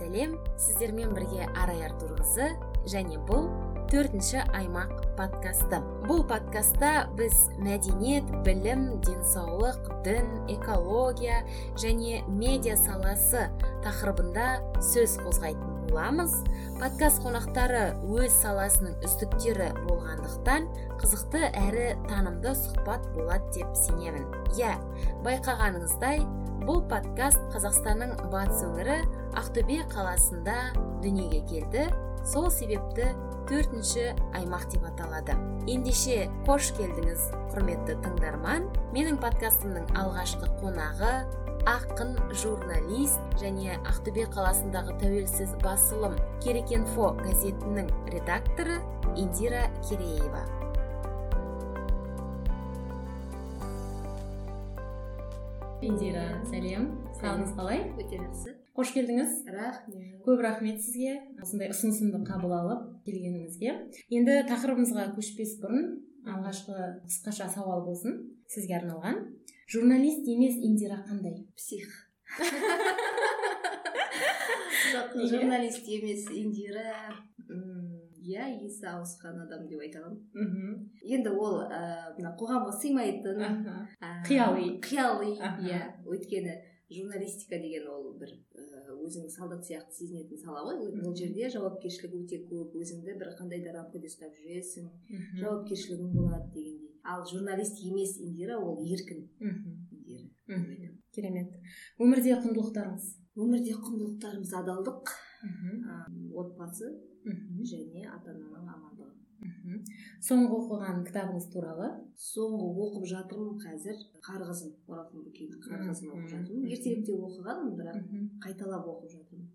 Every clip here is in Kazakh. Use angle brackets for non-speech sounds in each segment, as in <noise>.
сәлем. Сіздермен бірге арай артурқызы және бұл төртінші аймақ подкасты. Бұл подкастта біз мәдениет білім денсаулық дін экология және медиа саласы тақырыбында сөз қозғайтын боламыз. Подкаст қонақтары өз саласының үздіктері болғандықтан қызықты әрі танымды сұхбат болады деп сенемін. Иә байқағаныңыздай бұл подкаст қазақстанның батыс өңірі ақтөбе қаласында дүниеге келді. Сол себепті төртінші аймақ деп аталады. Ендеше қош келдіңіз құрметті тыңдарман. Менің подкастымның алғашқы қонағы ақын журналист және ақтөбе қаласындағы тәуелсіз басылым керекенфо газетінің редакторы индира кереева. Индира сәлем. Қалыңыз қалай? Өте жақсы. Қош келдіңіз. Рахмет. Көп рахмет сізге. Осындай ұсынысымды қабыл алып келгеніңізге. Енді тақырыбымызға көшпес бұрын алғашқы қысқаша сауал болсын. Сізге арналған. Журналист емес индира қандай? Псих. Жоқ <laughs> журналист емес индира. Иә есі ауысқан адам деп айта аламын енді ол мына қоғамға сыймайтын қияли қияли иә. Өйткені журналистика деген ол бір өзіңді солдат сияқты сезінетін сала ғой. Ол жерде жауапкершілік өте көп. Өзіңді бір қандай да рамкада ұстап жүресің. Жауапкершілігің болады дегендей. Ал журналист емес индира ол еркін индира керемет. Өмірде құндылықтарыңыз? Өмірде құндылықтарымыз адалдық. Отбасы. Және ата ананың амандығы соңғы оқыған кітабыңыз туралы? Соңғы оқып жатырмын қазір. Қарғызым. Оралхан бөкейдің қарғызын оқып жатырмын. Ертеректе оқығанмын бірақ қайталап оқып жатырмын.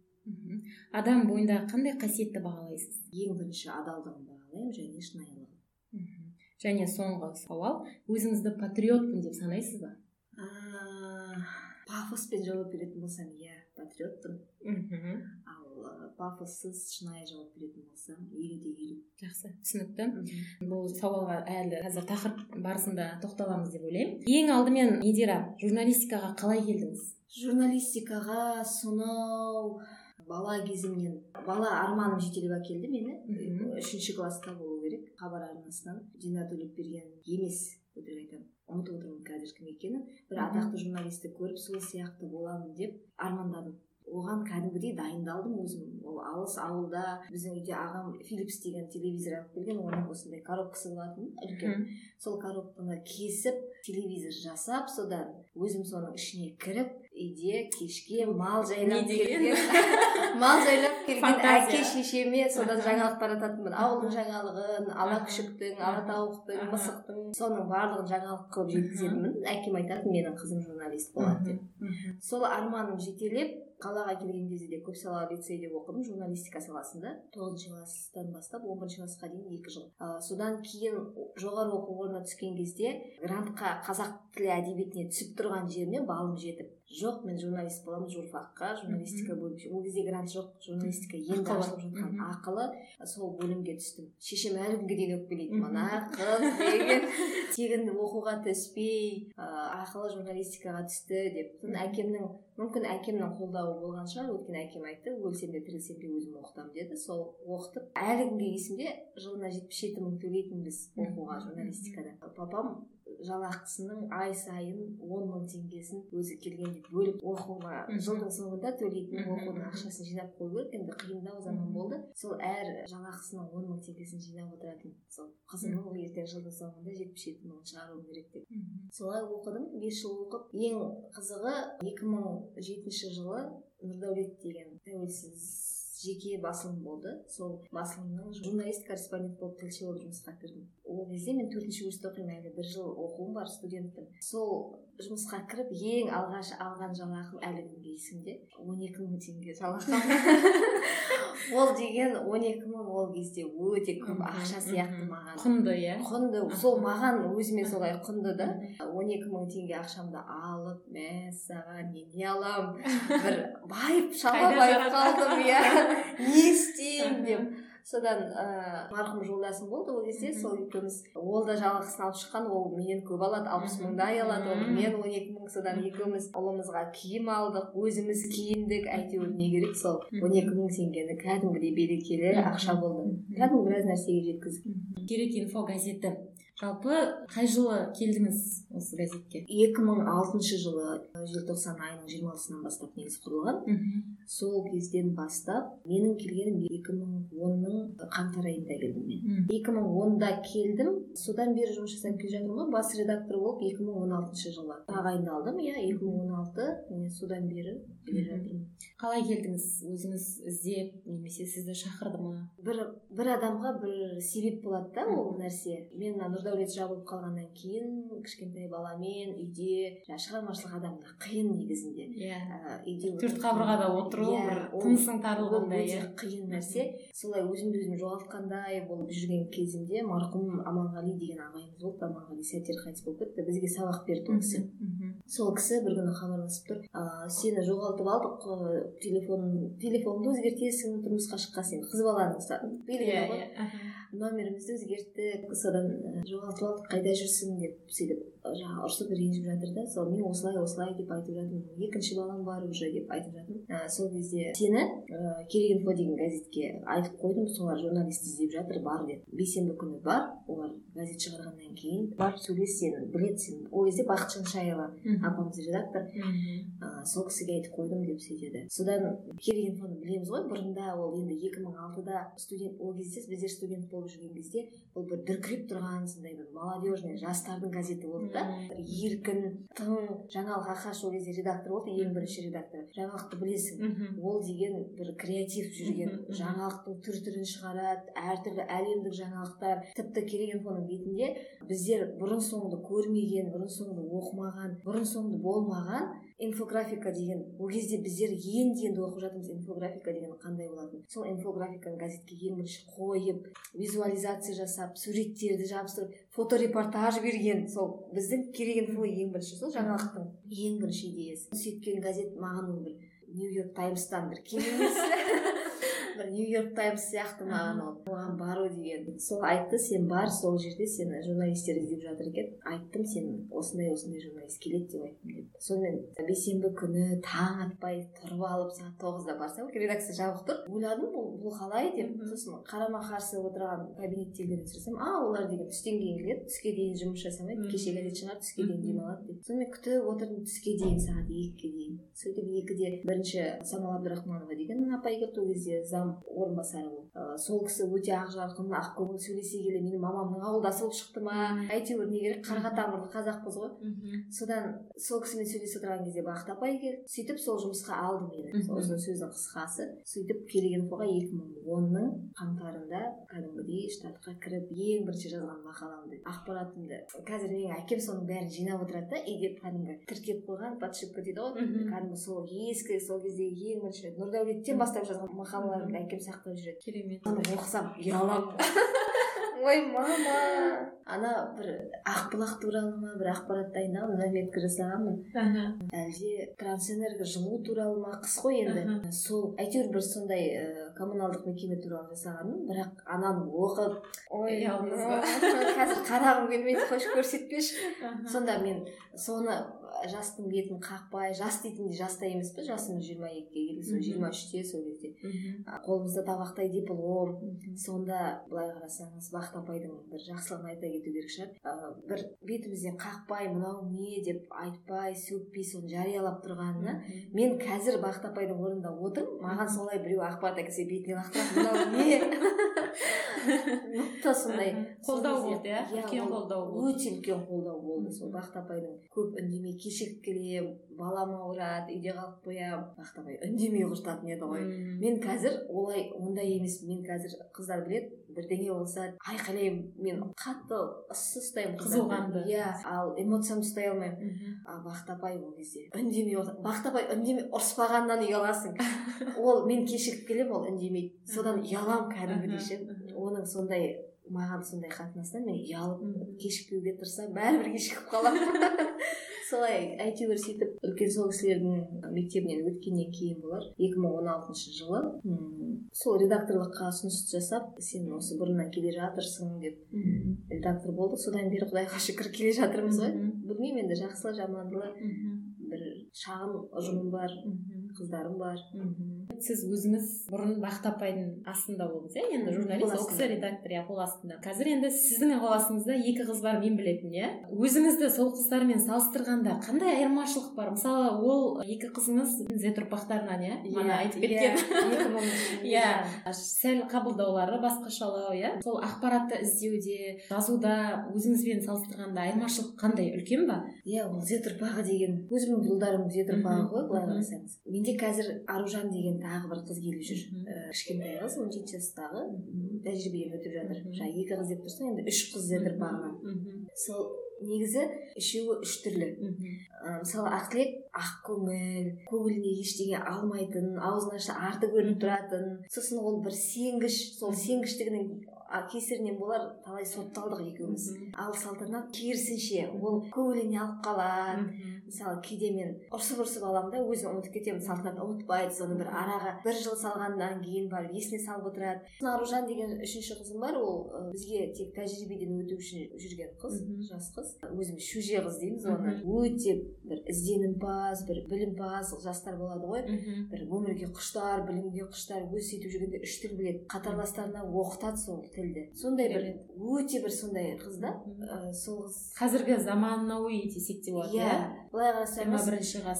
Адам бойындағы қандай қасиетті бағалайсыз? Ең бірінші адалдығын бағалаймын және шынайылығын. Және соңғы сауал өзіңізді патриотпын деп санайсыз ба? Пафоспен жауап беретін болсам иә патриотпын. Ал пафоссыз шынайы жауап беретін болсам елу де елу. Жақсы түсінікті. Бұл сауалға әлі қазір тақырып барысында тоқталамыз деп ойлаймын. Ең алдымен индира журналистикаға қалай келдіңіз? Журналистикаға сонау бала кезімнен бала арманым жетелеп әкелді мені. Үшінші класста болу керек хабар арнасынан. Дина төлепберген емес өтірік айтамын. Ұмытып отырмын қазір кім екенін. Бір атақты журналистті көріп сол сияқты боламын деп армандадым. Оған кәдімгідей дайындалдым өзім. Ол алыс ауылда біздің үйде ағам филипс деген телевизор алып келген оның осындай коробкасы болатын үлкен. Сол коробканы кесіп телевизор жасап содан өзім соның ішіне кіріп үйде кешке <laughs> мал жайлап келген. Мал жайлап келген әке шешеме содан жаңалық тарататынмын. Ауылдың жаңалығын ала күшіктің ала тауықтың мысықтың соның барлығын жаңалық қылып жеткізетінмін әкем айтатын менің қызым журналист болады деп. Сол арманым жетелеп қалаға келген кезде де көпсалалы лицейде оқыдым журналистика саласында. Тоғызыншы класстан бастап он бірінші классқа дейін екі жыл. Ә, содан кейін жоғары оқу орнына түскен кезде грантқа қазақ тілі әдебиетіне түсіп тұрған жеріме балым жетіп. Жоқ мен журналист боламын журфакқа журналистика бөлімше. Ол кезде грант жоқ журналистика енді ашылып жатқан ақылы. Сол бөлімге түстім. Шешем әлі күнге дейін өкпелейді. Мына қыз деген тегін оқуға түспей ақылы журналистикаға түсті деп. Әкемнің мүмкін әкемнің қолдауы болған шығар. Өйткені әкем айтты өлсем де тірілсем де өзім оқытамын деді. Сол оқытып әлі күнге есімде жылына жетпіс жеті мың төлейтінбіз оқуға журналистикада. Папам жалақысының ай сайын он мың теңгесін өзі келгенде бөліп оқуға жылдың соңында төлейтін оқудың ақшасын жинап қою керек. Енді қиындау заман болды. Сол әр жалақысының он мың теңгесін жинап отыратын сол қызымның ертең жылдың соңында жетпіс жеті мың шығаруым керек деп. Солай оқыдым. Бес жыл оқып ең қызығы екі мың жетінші жылы нұрдәулет деген тәуелсіз жеке басылым болды. Сол басылымның журналист корреспондент болып тілші болып жұмысқа кірдім. Ол кезде мен төртінші курста оқимын әлі бір жыл оқуым бар студентпін сол жұмысқа кіріп ең алғаш алған жалақым әлі күнге есімде. Он екі мың теңге жалақы <laughs> ол деген он екі мың ол кезде өте көп ақша сияқты маған. Құнды иә? Құнды. Сол маған өзіме солай құнды да. Он екі мың теңге ақшамды алып мәссаған мен не аламын? Бір байып шала байып қалдым иә? <laughs> Не істеймін деп. Содан ыыы марқұм жолдасым болды ол кезде сол екеуміз ол да жалақысын алып шыққан ол менен көп алады алпыс мыңдай алады ол мен он екі мың содан екеуміз ұлымызға киім алдық өзіміз киіндік әйтеуір не керек сол он екі мың теңгені кәдімгідей берекелі ақша болды кәдімгі біраз нәрсеге жеткіздік. Керек инфо газеті жалпы қай жылы келдіңіз осы газетке? Екі мың алтыншы жылы желтоқсан айының жиырма алтысынан бастап негізі құрылған. Сол кезден бастап менің келгенім екі мың онның қаңтар айында келдім мен. Екі мың онда келдім. Содан бері жұмыс жасап келе жатырмын ғой. Бас редактор болып екі мың он алтыншы жылы тағайындалдым. Иә екі мың он алты содан бері келе жатырмын. Қалай келдіңіз? Өзіңіз іздеп немесе сізді шақырды ма? Бір бір адамға бір себеп болады да ол нәрсе. Мен мына нұрдәулет жабылып қалғаннан кейін кішкентай баламен үйде жаңағы шығармашылық адамда қиын негізінде. Иә. Үйде төрт қабырғада отыру Иә, бір тынысың тарылғандай өте иә. қиын нәрсе. Солай өзімді өзім жоғалтқандай болып жүрген кезімде марқұм аманғали деген ағайымыз болды. Аманғали сәтер қайтыс болып кетті. Бізге сабақ берді ол кісі. Мхм. Сол кісі бір күні хабарласып тұр ыыы сені жоғалтып алдық қой телефон телефоныңды өзгертесің тұрмысқа шыққан сен қыз баланың белгілі иә ғой. иә номерімізді өзгерттік содан ә, жоғалтып алдық қайда жүрсің? деп сөйтіп жаңағы ұрсып ренжіп жатыр да. Сол мен осылай осылай деп айтып жатырмын. Екінші балам бар уже деп айтып жатырмын. Ә, сол кезде сені ә, керек инфо деген газетке айтып қойдым. Солар журналист іздеп жатыр бар деді бейсенбі күні бар олар газет шығарғаннан кейін бар сөйлес сені біледі сені ол кезде бақытжан шаева апамыз редактор. Ә, сол кісіге айтып қойдым деп сөйтеді. Содан керек инфоны білеміз ғой. Бұрында ол енді екі мың алтыда студент ол кезде біздер студент болып жүрген кезде ол бір дүркіреп тұрған сондай бір молодежный жастардың газеті болды да? Еркін тың жаңалық ахаш ол кезде редактор болды ең бірінші редактор. Жаңалықты білесің. Ол деген бір креатив жүрген. Жаңалықтың түр түрін шығарады әртүрлі әлемдік жаңалықтар. Тіпті керек инфоның бетінде біздер бұрын соңды көрмеген бұрын соңды оқымаған бұрын соңды болмаған инфографика деген ол кезде біздер енді енді оқып жатырмыз инфографика деген қандай болатынын. Сол инфографиканы газетке ең бірінші қойып визуализация жасап суреттерді жабыстырып фоторепортаж берген. Сол біздің керек инфо ең бірінші сол жаңалықтың ең бірінші идеясы. Сөйткен газет маған бір нью йорк таймстан бір <laughs> бір нью йорк таймс сияқты маған ол оған бару деген сол айтты сен бар сол жерде сені журналистер іздеп жатыр екен айттым сен осындай осындай журналист келеді деп айттым деп сонымен бейсенбі күні таң атпай тұрып алып сағат тоғызда барсам редакция жабық тұр. Ойладым бұл бұл қалай деп. Сосын қарама қарсы отырған кабинеттегілерден сұрасам а олар деген түстен кейін келеді түске дейін жұмыс жасамайды кеше газет шығарды түске дейін демалады деп. Сонымен күтіп отырдым түске дейін сағат екіге дейін. Сөйтіп екіде бірінші самал абдрахманова деген апай келді ол кезде зам орынбасары болып Ы, сол кісі өте ақ жарқын ақ көңіл сөйлесе келе менің мамамның ауылдасы болып шықты ма? Әйтеуір не керек қарға тамырлы қазақпыз ғой. Содан сол кісімен сөйлесіп отырған кезде бақыт апай келді. Сөйтіп сол жұмысқа алды мені. Ұзын сөздің қысқасы. Сөйтіп келген инфоға екі мың онның қаңтарында кәдімгідей штатқа кіріп ең бірінші жазған мақаламды ақпаратымды. Қазір менің әкем соның бәрін жинап отырады да үйде кәдімгі тіркеп қойған подшипка дейді ғой. Кәдімгі сол ескі сол кездегі ең бірінші нұрдәулеттен бастап жазған мақалаларымды әкем сақтап жүреді керемет оқысам ұяламын. <laughs> Ой мама. Ана бір ақбұлақ туралы ма бір ақпарат дайындағанмын заметка жасағанмын. Әлде трансэнерго жылу туралы ма қыс қой енді. Сол әйтеуір бір сондай ә, коммуналдық мекеме туралы жасағанмын бірақ ананы оқып ой қазір қарағым келмейді қойшы көрсетпеші. Сонда мен соны жастың бетін қақпай жас дейтінде жаста емеспіз жасымыз жиырма екіге келді сол жиырма үште сол кезде. Қолымызда табақтай диплом. Сонда былай қарасаңыз бақыт апайдың бір жақсылығын айта кету керек шығар. Бір бетімізден қақпай мынау не деп айтпай сөкпей соны жариялап тұрғанына мен қазір бақыт апайдың орнында отырмын маған солай біреу ақпарат әкелсе бетіне лақтырады. Мынау не? <laughs> Мықты сондай. Қолдау болды иә? үлкен ол қолдау болды. өте үлкен қолдау болды. Сол бақыт апайдың көп үндемей кешігіп келемін балам ауырады үйде қалып қоямын. Бақыт апай үндемей құртатын еді ғой. Мен қазір олай ондай емеспін мен қазір қыздар біледі бірдеңе болса айқайлаймын. Мен қатты ыссы ұстаймын Қызуғанды. иә ал эмоциямды ұстай алмаймын. Мхм. а бақыт апай ол кезде. Үндемей бақыт апай үндемей ұрыспағаннан ұяласың. <laughs> Ол мен кешігіп келемін ол үндемейді содан ұяламын кәдімгідей ше. Оның сондай маған сондай қатынастан мен ұялып кешікпеуге тырысамын. Бәрібір кешігіп қаламын. <laughs> солай әйтеуір сөйтіп үлкен сол кісілердің мектебінен өткеннен кейін болар. Екі мың он алтыншы жылы сол редакторлыққа ұсыныс жасап сен осы бұрыннан келе жатырсың деп редактор болдық содан бері құдайға шүкір келе жатырмыз ғой. Білмеймін енді жақсылы жамандылы бір шағын ұжымым бар. Қыздарым бар. Сіз өзіңіз бұрын бақыт апайдың астында болдыңыз иә? Енді журналист ол кісі редактор иә қол астында. Қазір енді сіздің қол астыңызда екі қыз бар мен білетін иә? Өзіңізді сол қыздармен салыстырғанда қандай айырмашылық бар? Мысалы ол екі қызыңыз зет ұрпақтарынан иә? Мана айтып кеткен. <laughs> иә. сәл қабылдаулары басқашалау иә? Сол ақпаратты іздеуде жазуда өзіңізбен салыстырғанда айырмашылық қандай? Үлкен ба? Иә ол зет ұрпағы деген өзімнің ұлдарым зет ұрпағы ғой былай қарасаңыз. Менде қазір аружан деген тағы бір қыз келіп жүр. Ііі кішкентай қыз он жеті жастағы. Тәжірибеден өтіп жатыр. Жаңа екі қыз деп тұрсың енді үш қыз зет ұрпағынан сол негізі үшеуі үш түрлі. Мысалы ақтілек ақкөңіл көңіліне ештеңе алмайтын аузын ашса арты көрініп тұратын. Сосын ол бір сенгіш сол сенгіштігінің кесірінен болар талай сотталдық екеуміз. Ал салтанат керісінше ол көңіліне алып қалады. Мысалы кейде мен ұрсып ұрсып аламын да өзім ұмытып кетемін салтанат ұмытпайды соны бір араға бір жыл салғаннан кейін барып есіне салып отырады. Аружан деген үшінші қызым бар ол бізге тек тәжірибеден өту үшін жүрген қыз жас қыз. Өзіміз шөже қыз дейміз оны өте бір ізденімпаз бір білімпаз жастар болады ғой. Бір өмірге құштар білімге құштар өзі сөйтіп жүргенде үш тіл біледі. Қатарластарына оқытады сол тілді. Сондай бір өте бір сондай қыз да. Сол қыз қазіргі заманауи десек те болады иә былай ғасыр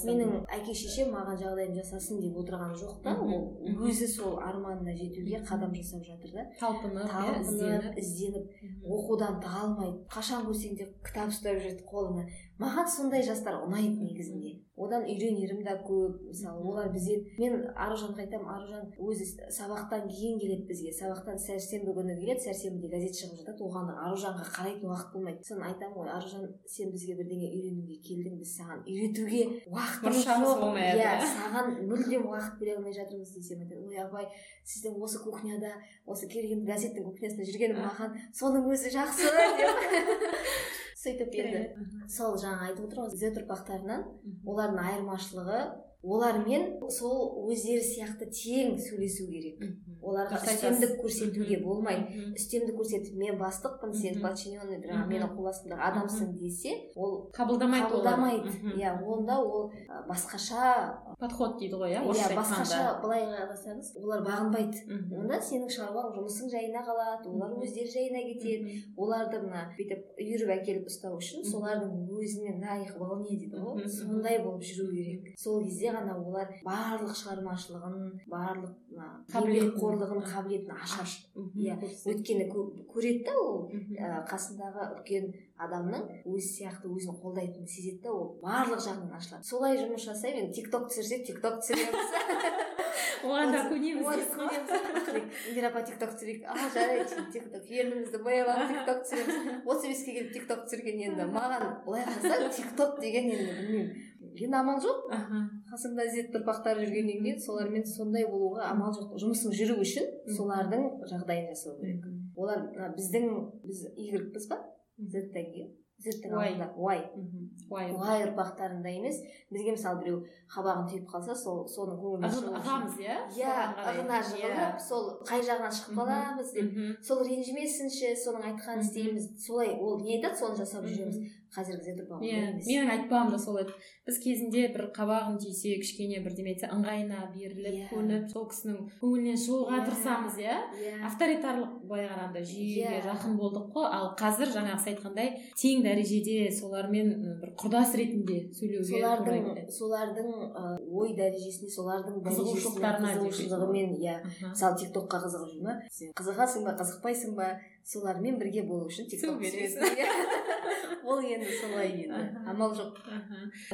менің әке шешем маған жағдайын жасасын деп отырған жоқ та. Ол өзі сол арманына жетуге қадам жасап жатыр да. Талпынып талпынып ізденіп. оқудан талмайды қашан көрсең де кітап ұстап жүреді қолына. Маған сондай жастар ұнайды негізінде. Одан үйренерім да көп мысалы олар бізден мен аружанға айтамын аружан өзі сабақтан кейін келеді бізге. Сабақтан сәрсенбі күні келеді сәрсенбіде газет шығып жатады. Оған аружанға қарайтын уақыт болмайды. Соны айтамын ғой аружан сен бізге бірдеңе үйренуге келдің біз саған үйретуге уақытымыз жоқ. иә саған мүлдем уақыт бөле алмай жатырмыз десем айтады. Ой апай сіздің осы кухняда осы келген газеттің кухнясында жүргенім маған соның өзі жақсы! деп. <laughs> сөйтіп енді сол жаңа айтып отырмын зет ұрпақтарынан олардың айырмашылығы олармен сол өздері сияқты тең сөйлесу керек. Оларға үстемдік көрсетуге болмайды үстемдік көрсетіп мен бастықпын сен подчиненный жаңағы менің қол астымдағы адамсың десе ол қабылдамайды қабылдамайды. Иә онда ол басқаша подход дейді ғой иә иә басқаша былай қарасаңыз олар бағынбайды. Онда сенің шаруаң жұмысың жайына қалады олар өздері жайына кетеді. Оларды мына бүйтіп үйіріп әкеліп ұстау үшін солардың өзіне лайық волне дейді ғой. Сондай болып жүру керек. Сол кезде ғана олар барлық шығармашылығын барлық еңбекқорлығын қабілетін ашады иә өйткені көреді да ол қасындағы үлкен адамның өзі сияқты өзін қолдайтынын сезеді да ол барлық жағынан ашылады. Солай жұмыс жасаймын енді тик ток түсірсек тик ток түсіреміз. <laughs> Оған да көнеміз индира апа тик ток түсірейік. А жарайды тик ток ернімізді бояп алып тик ток түсіреміз. Отыз беске келіп тик ток түсірген енді. <laughs> Маған былай қарасаң тик ток деген енді білмеймін. Енді амал жоқ. Қасымда ізет ұрпақтары жүргеннен кейін солармен сондай болуға амал жоқ. Жұмысың жүру үшін солардың жағдайын жасау керек. Олар біздің біз игрекпіз ба? Зеттен кейін зеттің алдында. Уай. Уай. Ұрпақтарында емес. Бізге мысалы біреу қабағын түйіп қалса сол соның көңіліне ығамыз иә? Иә ығына жығылып сол қай жағынан шығып қаламыз деп. Сол ренжімесінші соның айтқанын істейміз. Солай ол не айтады соны жасап жүреміз. Қазіргі зет ұрпағы иә менің айтпағым да сол еді біз кезінде бір қабағын түйсе кішкене бірдеме айтса ыңғайына беріліп көніп сол кісінің көңілінен шығуға тырысамыз иә? Авторитарлық былай қарағанда жүйеге жақын болдық қой. Ал қазір жаңағы сіз айтқандай тең дәрежеде солармен бір құрдас ретінде сөйлеуге солардың солардың ой дәрежесіне солардың қызығушылықтарына қызығушылығымен иә. Мысалы тик токқа қызығып жүр ма? Қызығасың ба қызықпайсың ба? Солармен бірге болу үшін тик ток <laughs> ол енді солай енді. Амал жоқ.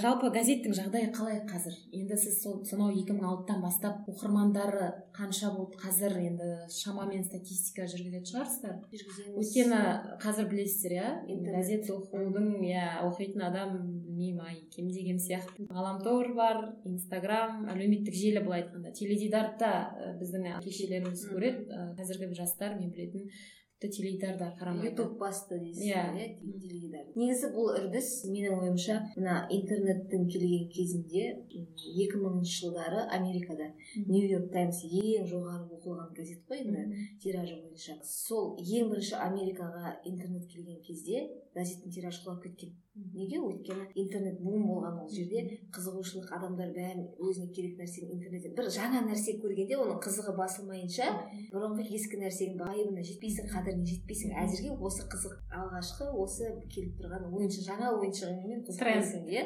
Жалпы газеттің жағдайы қалай қазір? Енді сіз сол сонау екі мың алтыдан бастап оқырмандары қанша болды? Қазір енді шамамен статистика жүргізетін шығарсыздар. Жүргіземіз. Өйткені қазір білесіздер иә? Газет оқудың иә оқитын адам білмеймін ай кем деген сияқты. Ғаламтор бар инстаграм әлеуметтік желі былай айтқанда. Теледидарды да біздің әке шешелеріміз көреді. Қазіргі жастар мен білетін теледидарда қарамайды. Ютуб басты дейсіз Иә. теледидар. Негізі бұл үрдіс менің ойымша мына интернеттің келген кезінде екі мыңыншы жылдары америкада. Нью йорк таймс ең жоғары оқылған газет қой енді тиражы бойынша. Сол ең бірінші америкаға интернет келген кезде газеттің тиражы құлап кеткен. Неге өйткені интернет бум болған ол жерде қызығушылық адамдар бәрін өзіне керек нәрсені интернеттен бір жаңа нәрсе көргенде оның қызығы басылмайынша бұрынғы ескі нәрсенің байыбына жетпейсің қадіріне жетпейсің әзірге осы қызық алғашқы осы келіп тұрған ойыншық жаңа ойыншығыңмен қызықпайсың иә?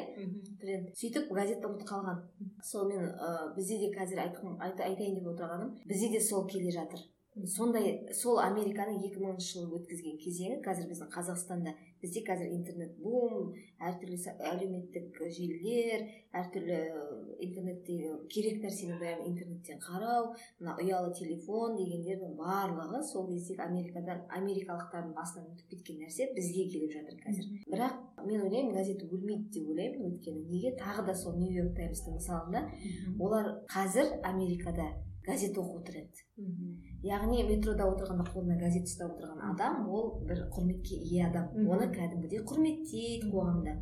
Тренд. Сөйтіп газет ұмыт қалған. Сонымен ә, бізде де қазір айтқым айтайын деп отырғаным бізде де сол келе жатыр. Сондай сол американың екі мыңыншы жылы өткізген кезеңі қазір біздің қазақстанда бізде қазір интернет бум әртүрлі әлеуметтік желілер әртүрлі интернеттегі керек нәрсенің бәрін интернеттен қарау мына ұялы телефон дегендердің барлығы сол кездегі америкадан америкалықтардың басынан өтіп кеткен нәрсе бізге келіп жатыр қазір. Бірақ мен ойлаймын газет өлмейді деп ойлаймын өйткені неге? Тағы да сол нью йорк таймстың мысалында олар қазір америкада газет оқу тренд яғни метрода отырғанда қолына газет ұстап отырған адам ол бір құрметке ие адам. Оны кәдімгідей құрметтейді қоғамда.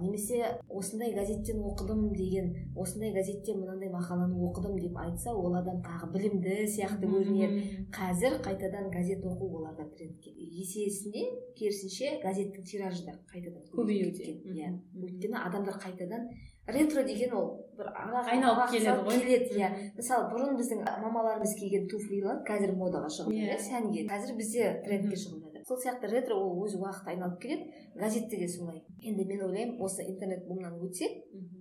Немесе осындай газеттен оқыдым деген осындай газеттен мынандай мақаланы оқыдым деп айтса ол адам тағы білімді сияқты көрінеді. Қазір қайтадан газет оқу оларда трендке есесіне керісінше газеттің тиражы да қайтадан Көбеюде. иә. Өйткені адамдар қайтадан ретро деген ол бір Айналып келеді ғой. келеді иә. Мысалы бұрын біздің мамаларымыз киген туфлилар қазір модаға шығып Иә. сәнге. Қазір бізде трендке шығып жатыр. Сол сияқты ретро ол өз уақыт айналып келеді. Газетте де солай енді мен ойлаймын осы интернет бумнан өтсек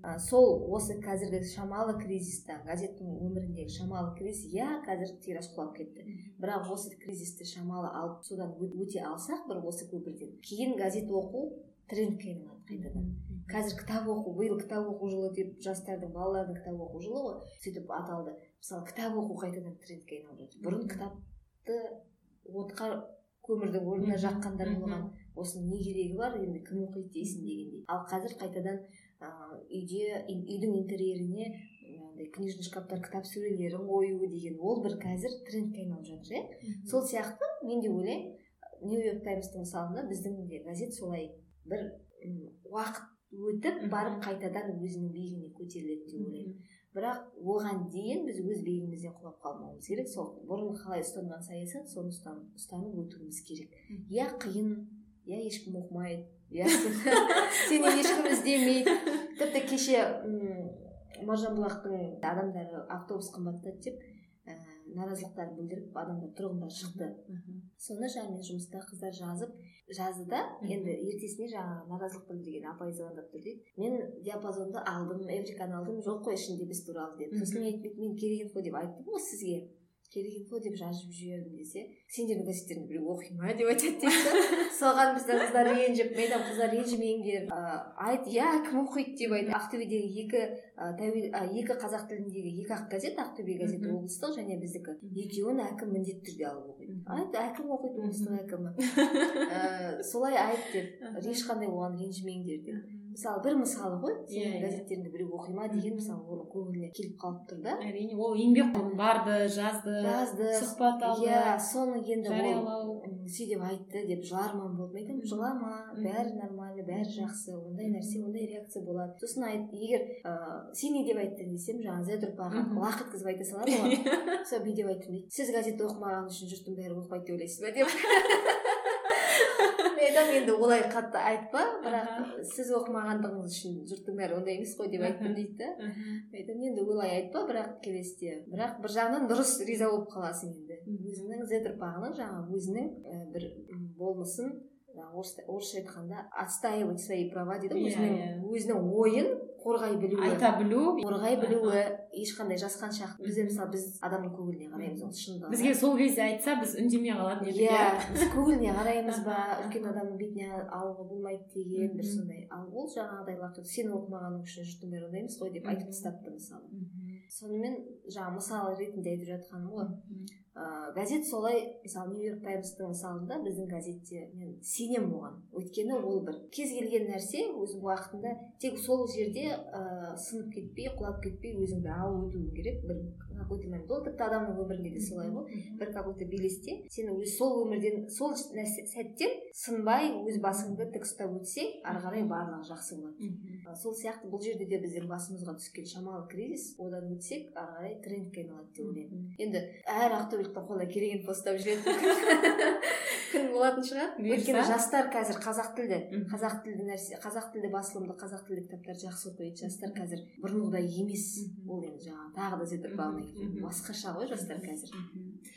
а, сол осы қазіргі шамалы кризиста газеттің өміріндегі шамалы кризис иә қазір тираж құлап кетті. Бірақ осы кризисті шамалы алып содан өт- өте алсақ бір осы көпірден. Кейін газет оқу трендке айналады қайтадан қазір кітап оқу биыл кітап оқу жылы деп жастардың балалардың кітап оқу жылы ғой сөйтіп аталды. Мысалы кітап оқу қайтадан трендке айналып жатыр. Бұрын кітапты отқа көмірдің орнына жаққандар болған. Осының не керегі бар енді кім оқиды дейсің дегендей. Ал қазір қайтадан ыыы үйде үй- үйдің интерьеріне мынандай книжный шкафтар кітап сөрелерін қою деген ол бір қазір трендке айналып жатыр иә? Сол сияқты мен де ойлаймын нью йорк таймстың мысалында біздің де газет солай бір уақыт өтіп барып қайтадан өзінің биігіне көтеріледі деп ойлаймын. Бірақ оған дейін біз өз биігімізден құлап қалмауымыз керек. Сол бұрын қалай ұстанған саясат соны ұстан- ұстанып өтуіміз керек. Иә қиын иә ешкім оқымайды иә сен- <laughs> сені ешкім іздемейді. Тіпті кеше маржанбұлақтың адамдары автобус қымбаттады деп наразылықтарын білдіріп адамдар тұрғындар шықты. Соны жаңағы мен жұмыста қыздар жазып жазды да енді ертесіне жаңағы наразылық білдірген апай звондап тұр дейді. Мен диапазонды алдым эвриканы алдым жоқ қой ішінде біз туралы деп. Сосын мен айтып мен керек инфо деп айттым ғой сізге. Керек инфо деп жазып жібердім десе сендердің газеттеріңді біреу оқи ма деп айтады дейді соған біздің қыздар ренжіп мен айтамын қыздар ренжімеңдер айт иә кім оқиды? деп айтты ақтөбедегі екі екі қазақ тіліндегі екі ақ газет ақтөбе газеті облыстық және біздікі. Екеуін әкім міндетті түрде алып оқиды. Айт әкім оқиды облыстық Мхм. әкімі. <laughs> Солай айт деп ешқандай оған ренжімеңдер деп. Мысалы бір мысалы ғой Иә, сенің иә. газеттеріңді біреу оқи ма деген мысалы оның көңіліне келіп қалып тұр да. әрине ол еңбек қой барды жазды жазды сұхбат алды иә соны енді жариялау. сөйтіп айтты деп жыларман болдым мен айтамын жылама бәрі нормально бәрі жақсы ондай нәрсе ондай реакция болады. Сосын айт егер ыыы сен не деп айттың десем жаңағы зет ұрпағы лақ еткізіп айта салады <laughs> ғой сол деп айттым дейді. Сіз газет оқымаған үшін жұрттың бәрі оқымайды деп ойлайсыз ба? деп. <laughs> мен айтамын енді олай қатты айтпа бірақ сіз оқымағандығыңыз үшін жұрттың бәрі ондай емес қой деп айттым дейді. Да мен айтамын енді олай айтпа бірақ келесіде. Бірақ бір жағынан дұрыс риза болып қаласың енді. Өзіңнің зет ұрпағының жаңағы өзінің бір болмысын орысша айтқанда отстаивать свои права дейді ғой Иә, өзінің иә. өзінің ойын қорғай білуі. Айта білу. Қорғай білуі. Ешқандай жасқаншақ бізде мысалы біз адамның көңіліне қараймыз ол шындығы бізге сол кезде айтса біз үндемей қалатын едік иә біз көңіліне қараймыз <laughs> ба? Үлкен адамның бетіне алуға болмайды деген бір сондай. Ал ол жаңағыдай сен оқымағаның үшін жұрттың бәрі ондай емес қой деп айтып тастапты мысалы. Сонымен жаңағы мысал ретінде айтып жатқаным ғой. Ә, газет солай мысалы нью йорк таймстың мысалында біздің газетте мен сенемін оған. Өйткені ол бір кез келген нәрсе өзінің уақытында тек сол жерде ә, сынып кетпей құлап кетпей өзіңді алып өтуің керек. Бір какой то момент. Ол тіпті адамның өмірінде де солай ғой. Бір какой то белесте сен өз сол өмірден сол сәттен сынбай өз басыңды тік ұстап өтсең ары қарай барлығы жақсы болады. Сол сияқты бұл жерде де біздің басымызға түскен шамалы кризис. Одан өтсек ары қарай трендке айналады деп ойлаймын. Енді әр ақтөбеліктің қолына керек инфо ұстап жүретін <laughs> күн болатын шығар. Өйткені жастар қазір қазақ тілді қазақ тілді нәрсе қазақ тілді басылымды қазақ тілді кітаптарды жақсы оқиды жастар қазір бұрынғыдай емес ол енді жаңағы тағы да зетірбағына басқаша ғой жастар қазір.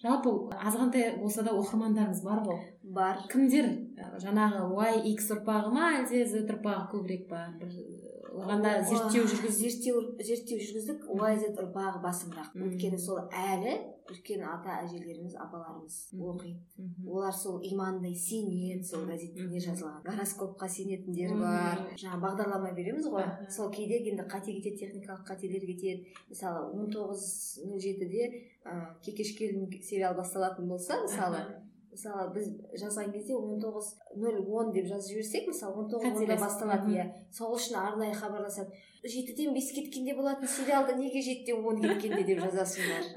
Жалпы азғантай болса да оқырмандарыңыз бар ғой. Бар. Кімдер жаңағы y икс ұрпағы ма әлде z ұрпағы көбірек па? Бір оған да зерттеу жүргіз зерттеу зерттеу жүргіздік. Z ұрпағы басымырақ өйткені сол әлі үлкен ата әжелеріміз апаларымыз оқиды. Олар сол имандай сенеді сол газетте не жазылған гороскопқа сенетіндер бар. Жаңа бағдарлама береміз ғой. Сол кейде енді қате кетеді техникалық қателер кетеді. Мысалы он тоғыз нөл жетіде кекеш келін сериал басталатын болса мысалы мысалы біз жазған кезде он тоғыз нөл он деп жазып жіберсек мысалы он тоғыз онда басталады иә. Сол үшін арнайы хабарласады. Жетіден бес кеткенде болатын сериалды неге жетіден он кеткенде? деп жазасыңдар.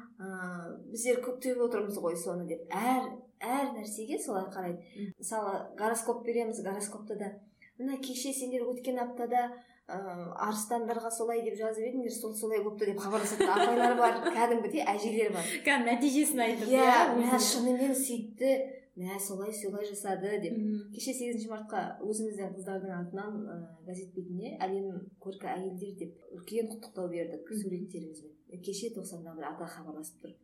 <laughs> Біздер күтіп отырмыз ғой соны деп. Әр әр нәрсеге солай қарайды. Мысалы гороскоп береміз гороскопта да мына кеше сендер өткен аптада ыыы арыстандарға солай деп жазып едіңдер сол солай болыпты деп хабарласатын апайлар бар кәдімгідей әжелер бар. Кәдімгі нәтижесін айтып иә мә шынымен сөйтті. Мә солай солай жасады деп. Кеше сегізінші мартқа өзіміздің қыздардың атынан ә, газет бетіне әлем көркі әйелдер деп үлкен құттықтау бердік суреттерімізбен кеше тоқсанда бір ата хабарласып тұр.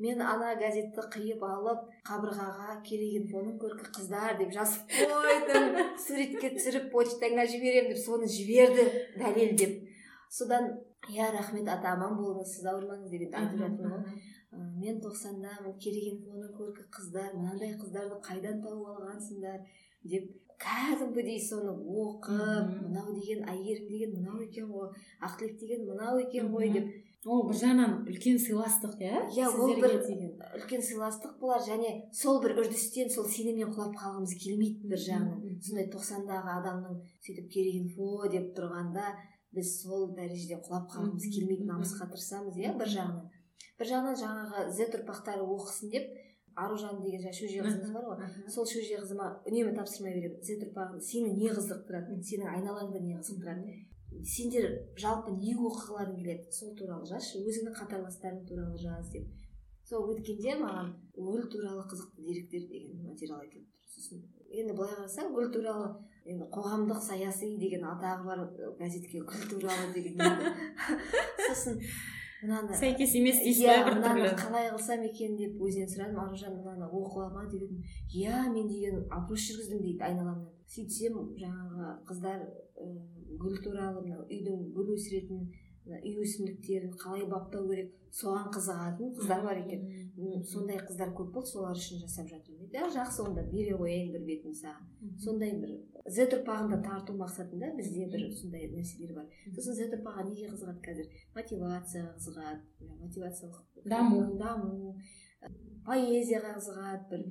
Мен ана газетті қиып алып қабырғаға керек инфоның көркі қыздар деп жазып қойдым. <laughs> Суретке түсіріп почтаңа жіберемін деп соны жіберді дәлелдеп содан иә рахмет ата аман болыңыз сіз ауырмаңыз деп енді айтып жатырмын ғой. Мен тоқсандамын керек инфоның көркі қыздар мынандай қыздарды қайдан тауып алғансыңдар деп кәдімгідей соны оқып мынау деген әйгерім деген мынау екен ғой ақтілек деген мынау екен ғой деп. Ол бір жағынан үлкен сыйластық иә? Иә ол бір үлкен сыйластық болар және сол бір үрдістен сол сеніммен құлап қалғымыз келмейді бір жағынан сондай тоқсандағы адамның сөйтіп керек инфо деп тұрғанда біз сол дәрежеде құлап қалғымыз келмейді намысқа тырысамыз иә бір жағынан бір жағынан жаңағы з ұрпақтары оқысын деп аружан деген жаңағы шөже қызымыз бар ғой. Сол шөже қызыма үнемі тапсырма беремін. З ұрпағын сені не қызықтырады сенің айналаңда не қызықтырады? Сендер жалпы не оқығыларың келеді? Сол туралы жазшы. Өзіңнің қатарластарың туралы жаз деп. Сол өткенде маған гүл туралы қызықты деректер деген материал әкеліп тұр. Сосын енді былай қарасаң гүл туралы енді қоғамдық саяси деген атағы бар газетке гүл туралы деген <laughs> сосын мынаны сәйкес емес дейсіз иә мынаны қалай қылсам екен деп өзінен сұрадым. Аружан мынаны оқыла ма? деп едім. Иә мен деген опрос жүргіздім дейді айналамнан. Сөйтсем жаңағы қыздар гүл туралы мынау үйдің гүл өсіретін үй өсімдіктерін қалай баптау керек? Соған қызығатын қыздар бар екен. Сондай қыздар көп болды солар үшін жасап жатырмын. Дейді жақсы онда бере қояйын бір бетін саған сондай бір з ұрпағын да тарту мақсатында бізде бір сондай нәрселер бар. Сосын з ұрпағы неге қызығады қазір? Мотивацияға қызығады мотивациялық даму. даму поэзияға қызығады бір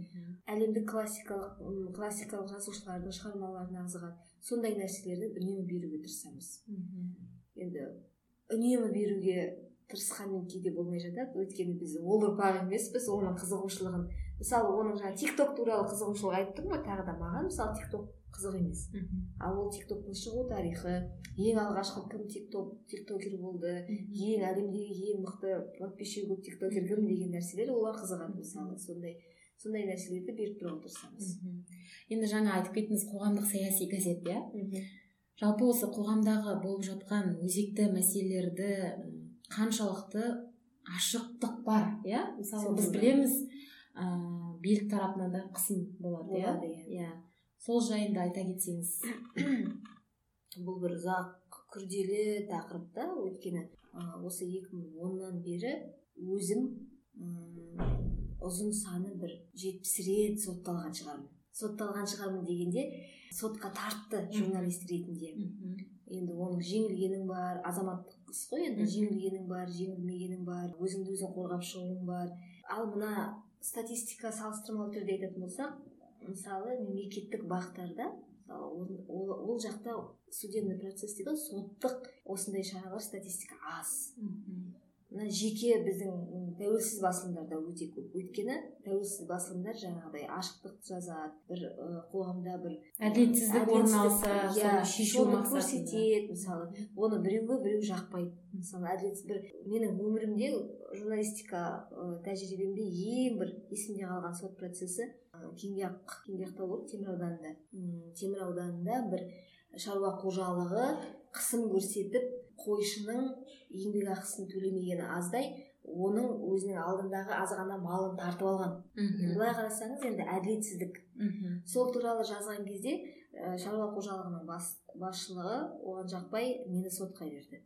әлемдік классикалық классикалық жазушылардың шығармаларына қызығады. Сондай нәрселерді үнемі беруге тырысамыз. Енді үнемі беруге тырысқанмен кейде болмай жатады. Өйткені біз ол ұрпақ емеспіз оның қызығушылығын мысалы оның жаңағы тик ток туралы қызығушылық айтып тұрмын ғой тағы да маған мысалы тик ток қызық емес. Ал ол тик токтың шығу тарихы ең алғашқы кім тик ток тиктокер болды ең әлемдегі ең мықты подписчигі көп тиктокер кім деген нәрселер олар қызығады мысалы. Сондай сондай нәрселерді беріп тұруға тырысамыз енді жаңа айтып кеттіңіз қоғамдық саяси газет иә? Жалпы осы қоғамдағы болып жатқан өзекті мәселелерді қаншалықты ашықтық бар иә? Мысалы біз білеміз ыыы билік тарапынан да қысым болады иә? иә. Сол жайында айта кетсеңіз <coughs> бұл бір ұзақ күрделі тақырып та. Өйткені осы екі мың оннан бері өзім ұзын саны бір жетпіс рет сотталған шығармын. Сотталған шығармын дегенде сотқа тартты журналист ретінде. Енді оның жеңілгенің бар азаматтық іс қой енді жеңілгенің бар жеңілмегенің бар өзіңді өзің қорғап шығуың бар. Ал мына статистика салыстырмалы түрде айтатын болсақ мысалы мемлекеттік бақтарда мысалы ол, ол, жақта судебный процесс дейді соттық осындай шаралар статистика аз. Мына жеке біздің тәуелсіз басылымдарда өте көп. Өйткені тәуелсіз басылымдар жаңағыдай ашықтық жазады бір ә, қоғамда бір әділетсіздік орын алса иә соны көрсетеді мысалы. Оны біреуге біреу жақпайды. Мысалы әділетсіз бір менің өмірімде журналистика ә, тәжірибемде ең бір есімде қалған сот процесі кеңгияқ кеңгияқта болды темір ауданында. Темір ауданында бір шаруа қожалығы қысым көрсетіп қойшының еңбекақысын төлемегені аздай оның өзінің алдындағы аз ғана малын тартып алған. Былай қарасаңыз енді әділетсіздік. Сол туралы жазған кезде ә, шаруа қожалығының бас, басшылығы оған жақпай мені сотқа берді.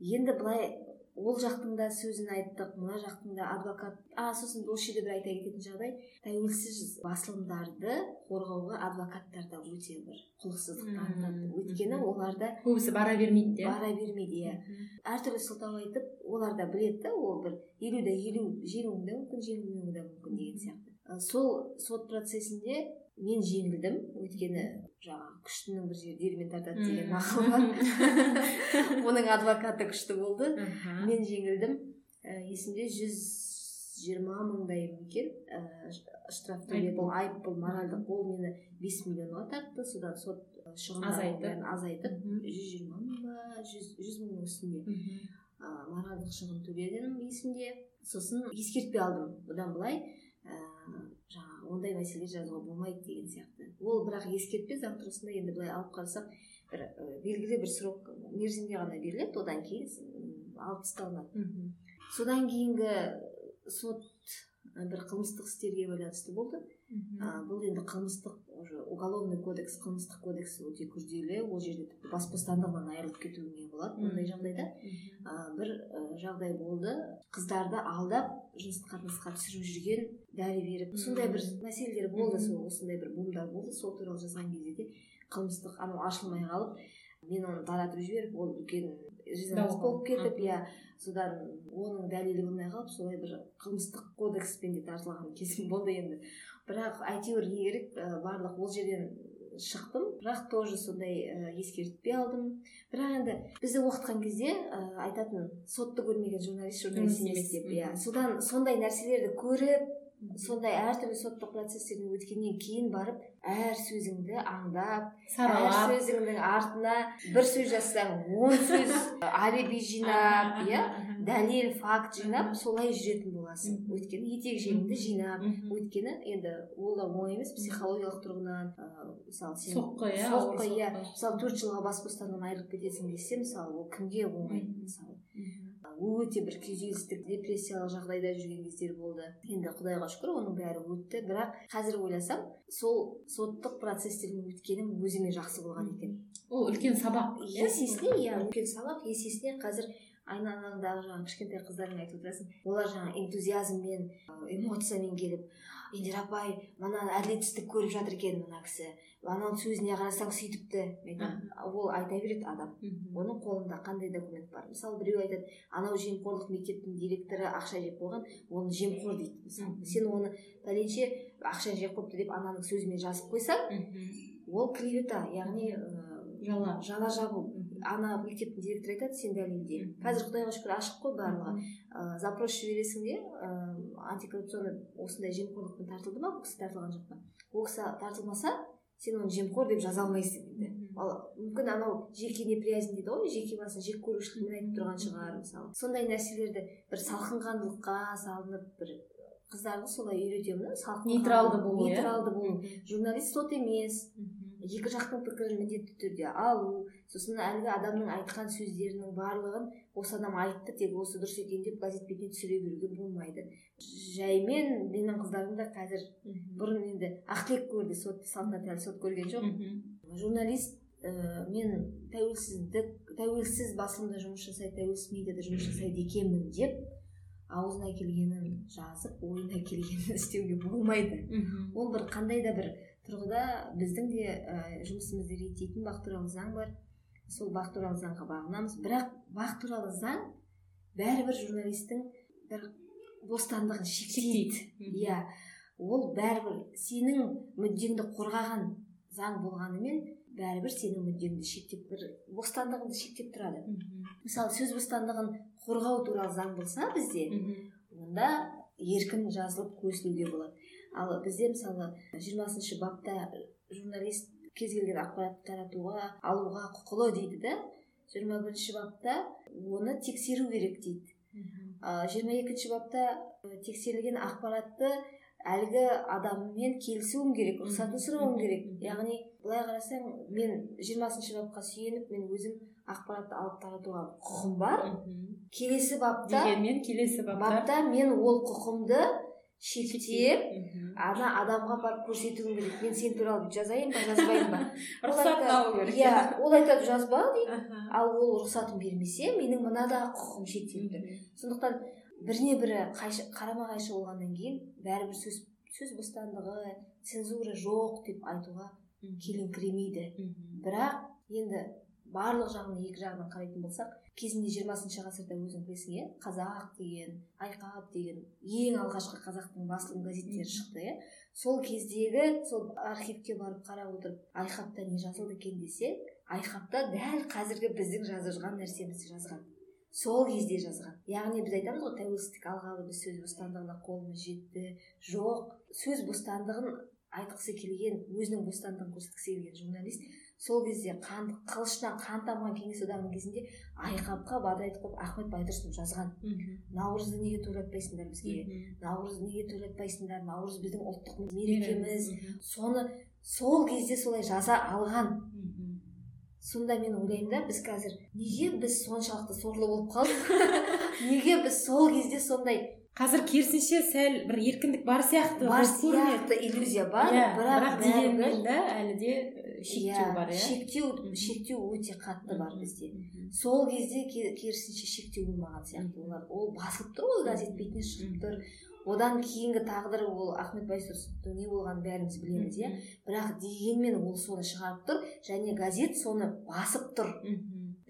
Енді былай ол жақтың да сөзін айттық мына жақтың да адвокат а сосын осы жерде бір айта кететін жағдай. Тәуелсіз басылымдарды адвокаттар да өте бір құлықсыздық танытады өйткені оларда көбісі бара бермейді де. бара бермейді иә. Әртүрлі сылтау айтып олар да біледі да ол бір елу да елу жеңуі да мүмкін жеңілмеуі да мүмкін деген сияқты. Сол сот процесінде мен жеңілдім. Өйткені жаңағы күштінің бір жерде диірмен тартады деген нақыл бар. <laughs> Оның адвокаты күшті болды. Мен жеңілдім. Есімде жүз жиырма мыңдай екен ә, штраф төледім айыппұл моральдық ол мені бес миллионға тартты. Содан сот шығындарын азайтып. жүз жиырма мың ба жүз жүз мыңның үстінде ә, моральдық шығын төледім есімде. Сосын ескертпе алдым. Бұдан былай жаңағы ондай мәселелер жазуға болмайды деген сияқты. Ол бірақ ескертпе заң тұрғысында енді былай алып қарасақ бір белгілі бір срок мерзімге ғана беріледі. Одан кейін алып тасталынады содан кейінгі сот бір қылмыстық істерге байланысты болды. А, бұл енді қылмыстық уже уголовный кодекс қылмыстық кодекс өте күрделі. Ол жерде тіпті бас бостандығынан айырылып кетуіңе болады ондай жағдайда. А, бір жағдай болды. Қыздарды алдап жыныстық қатынасқа түсіріп жүрген дәрі беріп сондай бір мәселелер болды. Сол осындай бір бумдар болды. Сол туралы жазған кезде де қылмыстық анау ашылмай қалып мен оны таратып жіберіп ол үлкен резонанс болып кетіп иә содан оның дәлелі болмай қалып солай бір қылмыстық кодекспен де тартылған кезім болды енді. Бірақ әйтеуір не керек барлық ол жерден шықтым. Бірақ тоже сондай ә, ескертпе алдым. Бірақ енді бізді оқытқан кезде ә, айтатын сотты көрмеген журналист журналист емес деп иә. Содан сондай нәрселерді көріп сондай әртүрлі соттық процестерден өткеннен кейін барып әр сөзіңді аңдап әр сөзіңнің артына бір сөз жазсаң он сөз <laughs> алиби жинап иә? дәлел факт жинап солай жүретін боласың. Өйткені етек жеңіңді жинап өйткені енді ол да оңай емес психологиялық тұрғыдан мысалы сен соққы иә соққы иә. мысалы төрт жылға бас бостандығынан айырылып кетесің десе мысалы ол кімге оңай? Мысалы өте бір күйзелістік депрессиялық жағдайда жүрген кездер болды. Енді құдайға шүкір оның бәрі өтті. Бірақ қазір ойласам сол соттық процестерден өткенім өзіме жақсы болған екен. Ол үлкен сабақ. Есесіне иә үлкен сабақ. Есесіне қазір айналаңдағы жаңағы кішкентай қыздарыңа айтып отырасың. Олар жаңағы энтузиазммен эмоциямен келіп индира апай мына әділетсіздік көріп жатыр екен мына кісі. Ананың сөзіне қарасаң сөйтіпті ол айта береді адам. Оның қолында қандай документ бар? Мысалы біреу айтады анау жемқорлық мектептің директоры ақша жеп қойған оны жемқор дейді мысалы сен оны пәленше ақша жеп қойыпты деп ананың сөзімен жазып қойсаң ол клевета яғни жала. жала жабу. Ана мектептің директоры айтады сен дәлелде қазір құдайға шүкір ашық қой барлығы. Ә, запрос жібересің де ә, антикоррупционный осындай жемқорлықпен тартылды ма? бұл кісі тартылған жоқ па? ол кісі тартылмаса сен оны жемқор деп жаза алмайсың енді мүмкін анау жеке неприязнь дейді ғой жеке басын жек көрушілікпен айтып тұрған шығар мысалы. Сондай нәрселерді бір салқынқандылыққа салынып бір қыздарды солай үйретемін да салқын нейтралды болу иә? Нейтралды болу. Журналист сот емес. Екі жақтың пікірін міндетті түрде алу сосын әлгі адамның айтқан сөздерінің барлығын осы адам айтты тек осы дұрыс екен деп газет бетіне түсіре беруге болмайды. Жаймен менің қыздарым да қазір бұрын енді ақтілек көрді сот салтанат әлі сот көрген жоқ. Журналист ә, мен тәуелсіздік тәуелсіз басылымда жұмыс жасайды тәуелсіз медиада жұмыс жасайды екенмін деп аузына келгенін жазып ойына келгенін істеуге болмайды. Ол бір қандай да бір тұрғыда біздің де ә, жұмысымызды реттейтін бақ туралы заң бар. Сол бақ туралы заңға бағынамыз. Бірақ бақ туралы заң бәрібір журналистің бір бостандығын шектейді. Иә. Ол бәрібір сенің мүддеңді қорғаған заң болғанымен бәрібір сенің мүддеңді шектеп бір бостандығыңды шектеп тұрады. Мысалы сөз бостандығын қорғау туралы заң болса бізде онда еркін жазылып көсілуге болады. Ал бізде мысалы жиырмасыншы бапта журналист кез келген ақпаратты таратуға алуға құқылы дейді да. жиырма бірінші бапта оны тексеру керек дейді. Жиырма екінші бапта тексерілген ақпаратты әлгі адаммен келісуім керек рұқсатын сұрауым керек. Яғни былай қарасаң мен жиырмасыншы бапқа сүйеніп мен өзім ақпаратты алып таратуға құқым бар. Келесі бапта дегенмен келесі бапта мен ол құқымды шектеп ана адамға барып көрсетуім керек. Мен сен туралы жазайын ба жазбайын ба? <laughs> Рұқсатын алу керек. Иә ол айтады жазба дейді ал ол рұқсатын бермесе менің мынадағы құқығым шектеліп тұр. Сондықтан біріне бірі қайшы, қарама қайшы болғаннан кейін бәрібір сөз сөз бостандығы цензура жоқ деп айтуға келіңкіремейді бірақ енді барлық жағынан екі жағынан қарайтын болсақ кезінде жиырмасыншы ғасырда өзің білесің иә қазақ деген айқап деген ең алғашқы қазақтың басылым газеттері шықты иә. Сол кездегі сол архивке барып қарап отырып айқапта не жазылды екен десе айқапта дәл қазіргі біздің жазып нәрсемізді жазған. Сол кезде жазған. Яғни біз айтамыз ғой тәуелсіздік алғалы біз сөз бостандығына қолымыз жетті. Жоқ сөз бостандығын айтқысы келген өзінің бостандығын көрсеткісі келген журналист сол кезде қан қылышынан қан тамған кеңес одағының кезінде айқапқа бадырайтып қойып ахмет байтұрсынов жазған. Наурызды неге тойлатпайсыңдар бізге? Наурызды неге тойлатпайсыңдар наурыз біздің ұлттық мерекеміз. Соны сол кезде солай жаза алған. Сонда мен ойлаймын да біз қазір неге біз соншалықты сорлы болып қалдық? <laughs> неге біз сол кезде сондай қазір керісінше сәл бір еркіндік бар сияқты бар сияқты иллюзия бар иә, бірақ дегенмен да әлі де шектеу бар иә? шектеу шектеу өте қатты бар бізде. Сол кезде керісінше шектеу болмаған сияқты олар. Ол басылып тұр ғой газет бетіне шығып тұр. Одан кейінгі тағдыры ол ахмет байтұрсыновтың не болғанын бәріміз білеміз иә? Бірақ дегенмен ол соны шығарып тұр және газет соны басып тұр.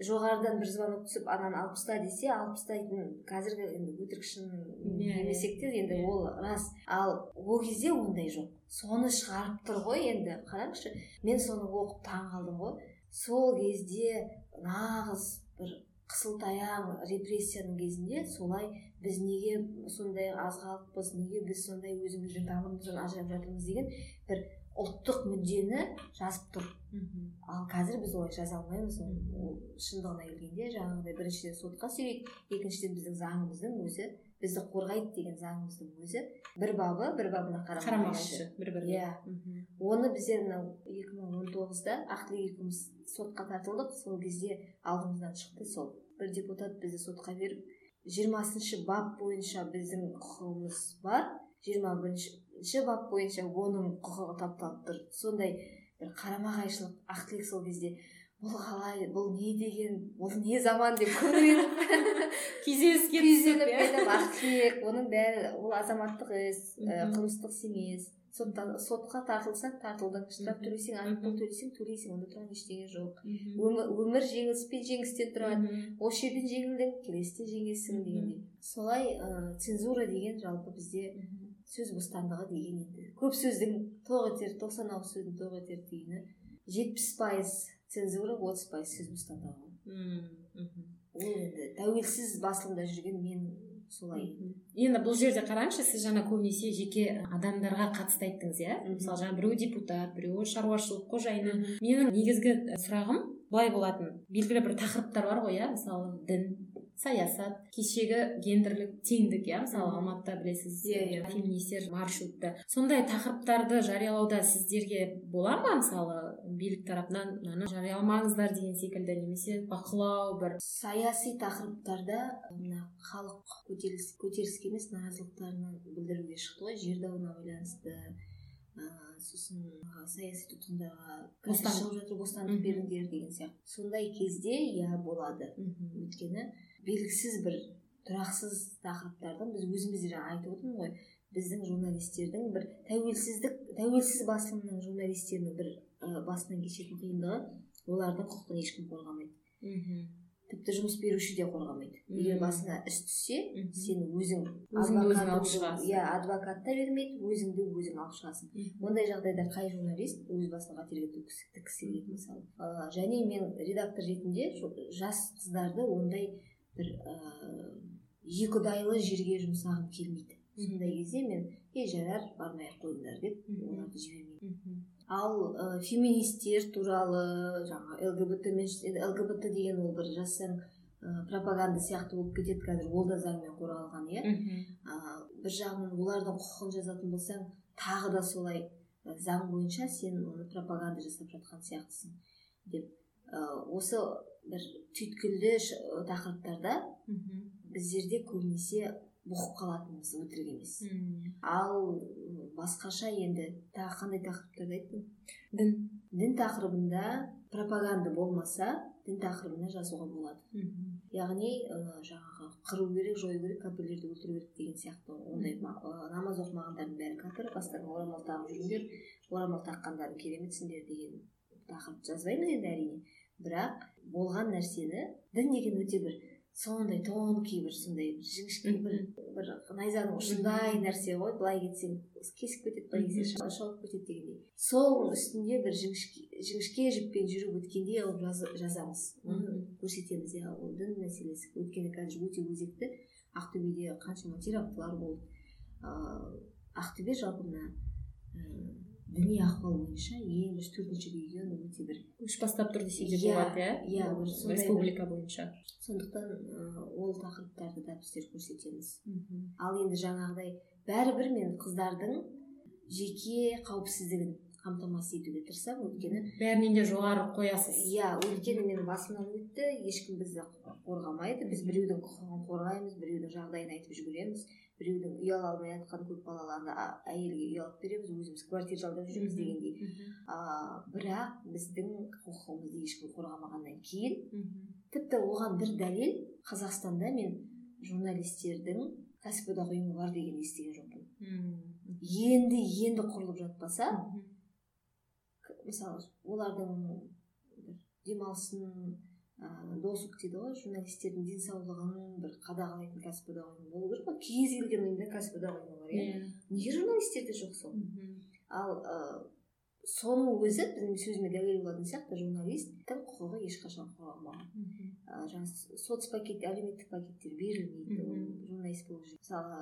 Жоғарыдан бір звонок түсіп ананы алып таста десе алып тастайтын қазіргі енді өтірік шын иә, демесек те енді иә. ол рас. Ал ол кезде ондай жоқ. Соны шығарып тұр ғой енді. Қараңызшы мен соны оқып таң қалдым ғой. Сол кезде нағыз бір қысылтаяң репрессияның кезінде солай біз неге сондай аз халықпыз неге біз сондай өзіміздің тамырымыздан ажырап жатырмыз деген бір ұлттық мүддені жазып тұр. Ал қазір біз олай жаза алмаймыз. Ол шындығына келгенде жаңағыдай біріншіден сотқа сүйрейді екіншіден біздің заңымыздың өзі бізді қорғайды деген заңымыздың өзі. бір бабы бір бабына қарама қайшы бір біріне иә. Оны біздер мынау екі мың он тоғызда ақтілек екеуміз сотқа тартылдық. Сол кезде алдымыздан шықты. Сол бір депутат бізді сотқа беріп жиырмасыншы бап бойынша біздің құқығымыз бар. Жиырма бірінші бап бойынша оның құқығы тапталып тұр. Сондай бір қарама қайшылық ақтілек сол кезде бұл қалай? Бұл не деген? Бұл не заман? деп күңіреніп <laughs> күйзеліске күйзеліп иә. ақтілек оның бәрі ол азаматтық іс қылмыстық іс емес. Сондықтан сотқа тартылсаң тартылдың штраф төлесең айыппұл төлесең төлейсің. Онда тұрған ештеңе жоқ. Өмір, өмір жеңіліс пен жеңістен тұрады. Осы жерден жеңілдің келесіде жеңесің дегендей. Солай ә, цензура деген жалпы бізде сөз бостандығы деген енді көп сөздің тоқ етер тоқсан ауыз сөздің тоқ етер дегені жетпіс пайыз цензура отыз пайыз сөз бостандығы ол енді тәуелсіз басылымда жүрген мен солай енді. Бұл жерде қараңызшы сіз жаңа көбінесе жеке адамдарға қатысты айттыңыз иә? Мысалы жаңа біреуі депутат біреуі шаруашылық қожайыны. Менің негізгі сұрағым былай болатын. Белгілі бір тақырыптар бар ғой иә? Мысалы дін. Саясат кешегі гендерлік теңдік иә мысалы алматыда білесіз иә иә. феминистер марш өтті сондай тақырыптарды жариялауда сіздерге бола ма мысалы билік тарапынан мынаны жарияламаңыздар деген секілді немесе бақылау бір саяси тақырыптарда мына халық көтеріліс көтеріліске емес наразылықтарын білдіруге шықты ғой жер дауына байланысты. Ыыы сосын саяси тұтқындарға шығып жатыр бостандық беріңдер деген сияқты. Сондай кезде иә болады. Өйткені белгісіз бір тұрақсыз тақырыптардың біз өзіміз де жаңа айтып отырмын ғой. Біздің журналистердің бір тәуелсіздік тәуелсіз басылымның журналистерінің бір ә, басынан кешетін қиындығы олардың құқығын ешкім қорғамайды. Мхм. Тіпті жұмыс беруші де қорғамайды. Егер басына іс түссе сен өзің иә адвокат та бермейді өзіңді өзің алып шығасың. Ондай жағдайда қай журналист өз басына қателік тіккісі келеді мысалы? Және мен редактор ретінде жас қыздарды ондай бір ыыы екіұдайлы жерге жұмсағым келмейді. Сондай кезде мен ей жарар бармай ақ қойыңдар деп оларды жібермеймін. Ал ә, феминистер туралы жаңағы лгбт мен лгбт деген ол бір жазсаң ә, пропаганда сияқты болып кетеді қазір ол да заңмен қорғалған иә. Ә, бір жағынан олардың құқығын жазатын болсаң тағы да солай заң бойынша сен оны пропаганда жасап жатқан сияқтысың деп осы бір түйткілді ш- тақырыптарда біздерде көбінесе бұқып қалатынымыз өтірік емес. Ал басқаша енді тағы қандай тақырыптарды айттың? Дін. Дін тақырыбында пропаганда болмаса дін тақырыбына жазуға болады. Яғни ә, жаңағы қыру керек жою керек кәпірлерді өлтіру керек деген сияқты ондай ма- ә, намаз оқымағандардың бәрі кәпір бастарына орамал тағып жүріңдер орамал таққандардың кереметсіңдер деген тақырып жазбаймыз енді әрине? Бірақ болған нәрсені дін деген өте бір сондай тонкий бір сондай жіңішке бір бір найзаның ұшындай нәрсе ғой былай кетсең кесіп кетеді былай кетсең ша- шауып кетеді дегендей. Сол үстінде бір жіңішке жіңішке жіппен жүріп өткендей қылып жаз- жазамыз. Оны көрсетеміз. Иә ол дін мәселесі. Өйткені қазір өте өзекті. Ақтөбеде қаншама терактылар болды. Ыыы ақтөбе жалпы мына діни ахуал бойынша ең бір төртінші регион өте бір көш бастап тұр десе де Иә, болады иә? иә, сондай республика бойынша. Сондықтан ол тақырыптарды да біздер көрсетеміз. Ал енді жаңағыдай бәрібір мен қыздардың жеке қауіпсіздігін қамтамасыз етуге тырысамын. Өйткені бәрінен де жоғары қоясыз. Иә өйткені менің басымнан өтті. Ешкім бізді қорғамайды. Біз біреудің құқығын қорғаймыз біреудің жағдайын айтып жүгіреміз. Біреудің ұяла алмай жатқан көп балаларды әйелге үй алып береміз өзіміз квартира жалдап жүреміз дегендей. а, бірақ біздің құқығымызды ешкім қорғамағаннан кейін тіпті оған бір дәлел қазақстанда мен журналистердің кәсіподақ ұйымы бар деген естіген жоқпын. Енді енді құрылып жатпаса мысалы олардың бір демалысын ыыы досуг дейді ғой журналистердің денсаулығын бір қадағалайтын кәсіподақ ұйымы болу керек қой. Кез келген ұйымда кәсіподақ ұйымы бар иә. Иә. неге журналистерде жоқ сол? Ал ы соның өзі біздің сөзіме дәлел болатын сияқты журналисттің құқығы ешқашан қорғалмаған Мгм. ы жаңағы соцпакет әлеуметтік пакеттер берілмейді ол журналист болып жүр мысалы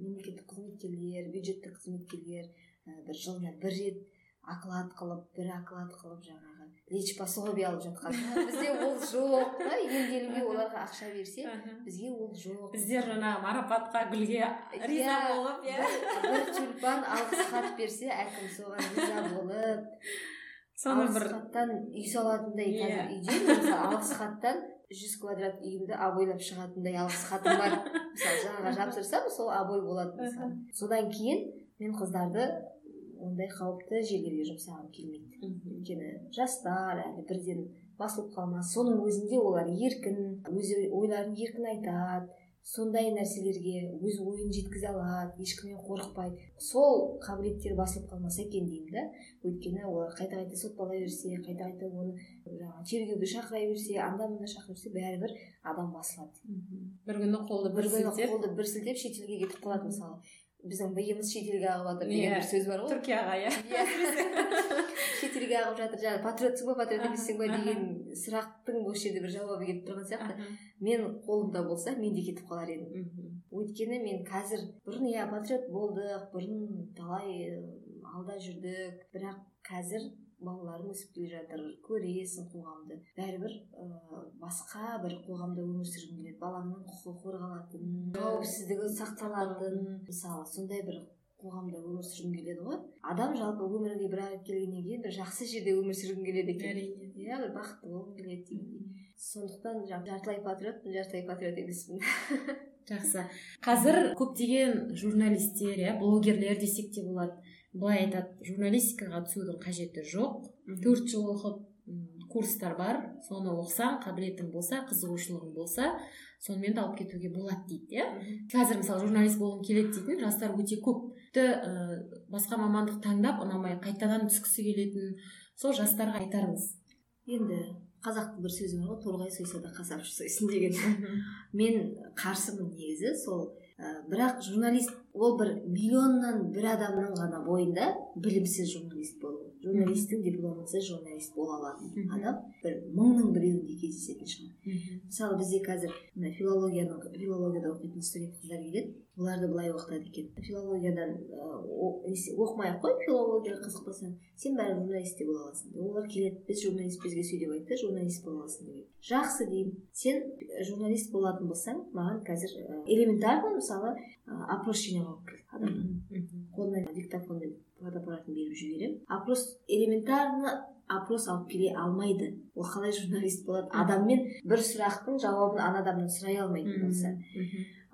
мемлекеттік қызметкерлер бюджеттік қызметкерлер бір жылына бір рет оклад қылып бір оклад қылып жаңағы лечь пособие алып жатқан. Бізде ол жоқ. Та емделуге оларға ақша берсе бізге ол жоқ. Біздер жаңағы марапатқа гүлге риза Иә, болып иә. бір, тюльпан алғыс хат берсе әкім соған риза болып. Соны бір хаттан үй салатындай Иә. қазір үйде мысалы алғыс хаттан жүз квадрат үйімді обойлап шығатындай алғыс хатым бар. Мысалы жаңағы жапсырсам сол обой болады мысалы. Содан кейін мен қыздарды ондай қауіпті жерлерге жұмсағым келмейді. Өйткені жастар әлі бірден басылып қалмас соның өзінде олар еркін өз ойларын еркін айтады сондай нәрселерге өз ойын жеткізе алады ешкімнен қорықпайды. Сол қабілеттері басылып қалмаса екен деймін да. Өйткені олар қайта қайта соттала берсе қайта қайта оны жаңағы тергеуге шақыра берсе анда мында шақыра берсе бәрібір адам басылады. Бір күні қолды бір күні сілтеп. қолды бір сілтеп шетелге кетіп қалады мысалы. Біздің биымыз шетелге ағып жатыр Иә. деген бір сөз бар ғой. Түркияға иә. Иә. <laughs> шетелге ағып жатыр. Жаңағы патриотсың ба патриот емессің ба деген сұрақтың осы жерде бір жауабы келіп тұрған сияқты. Мен қолымда болса мен де кетіп қалар едім. Өйткені мен қазір бұрын иә патриот болдық бұрын талай алда жүрдік. Бірақ қазір балаларым өсіп келе жатыр көресің қоғамды. Бәрібір ыыы басқа бір қоғамда өмір сүргім келеді балаңның құқығы қорғалатын қауіпсіздігі сақталатын. Мысалы сондай бір қоғамда өмір сүргім келеді ғой. Адам жалпы өмірге бір рет келгеннен кейін бір жақсы жерде өмір сүргім келеді екен. әрине. Иә бір бақытты болғым келеді дегендей сондықтан жаңағы жартылай патриотпын жартылай патриот емеспін. Жақсы. <laughs> Қазір көптеген журналистер иә блогерлер десек те болады. Былай айтады журналистикаға түсудің қажеті жоқ. Төрт жыл оқып курстар бар. Соны оқысаң қабілетің болса қызығушылығың болса сонымен де алып кетуге болады дейді иә? Қазір мысалы журналист болғым келеді дейтін жастар өте көп. Тіпті ә, басқа мамандық таңдап ұнамай қайтадан түскісі келетін сол жастарға айтарыңыз енді қазақтың бір сөзі бар ғой торғай сойса да қасапшы сойсын деген. Мен қарсымын негізі сол бірақ журналист ол бір миллионнан бір адамның ғана бойында білімсіз журналист болу журналисттің дипломысыз журналист бола алатын адам бір мыңның біреуінде кездесетін шығар. Мысалы бізде қазір мына филологияның филологияда оқитын студент қыздар келеді оларды былай оқытады екен. Филологиядан оқымай ақ қой филологияға қызықпасаң сен бәрібір журналист те бола аласың. Олар келеді біз журналист бізге сөйлеп айтты журналист бола аласың деп жақсы деймін. Сен журналист болатын болсаң маған қазір элементарно мысалы опрос жинап алып кел адамнан қолына диктофонмен фотоаппаратын беріп жіберемін опрос элементарно опрос алып келе алмайды. Ол қалай журналист болады? Адаммен бір сұрақтың жауабын ана адамнан сұрай алмайтын болса.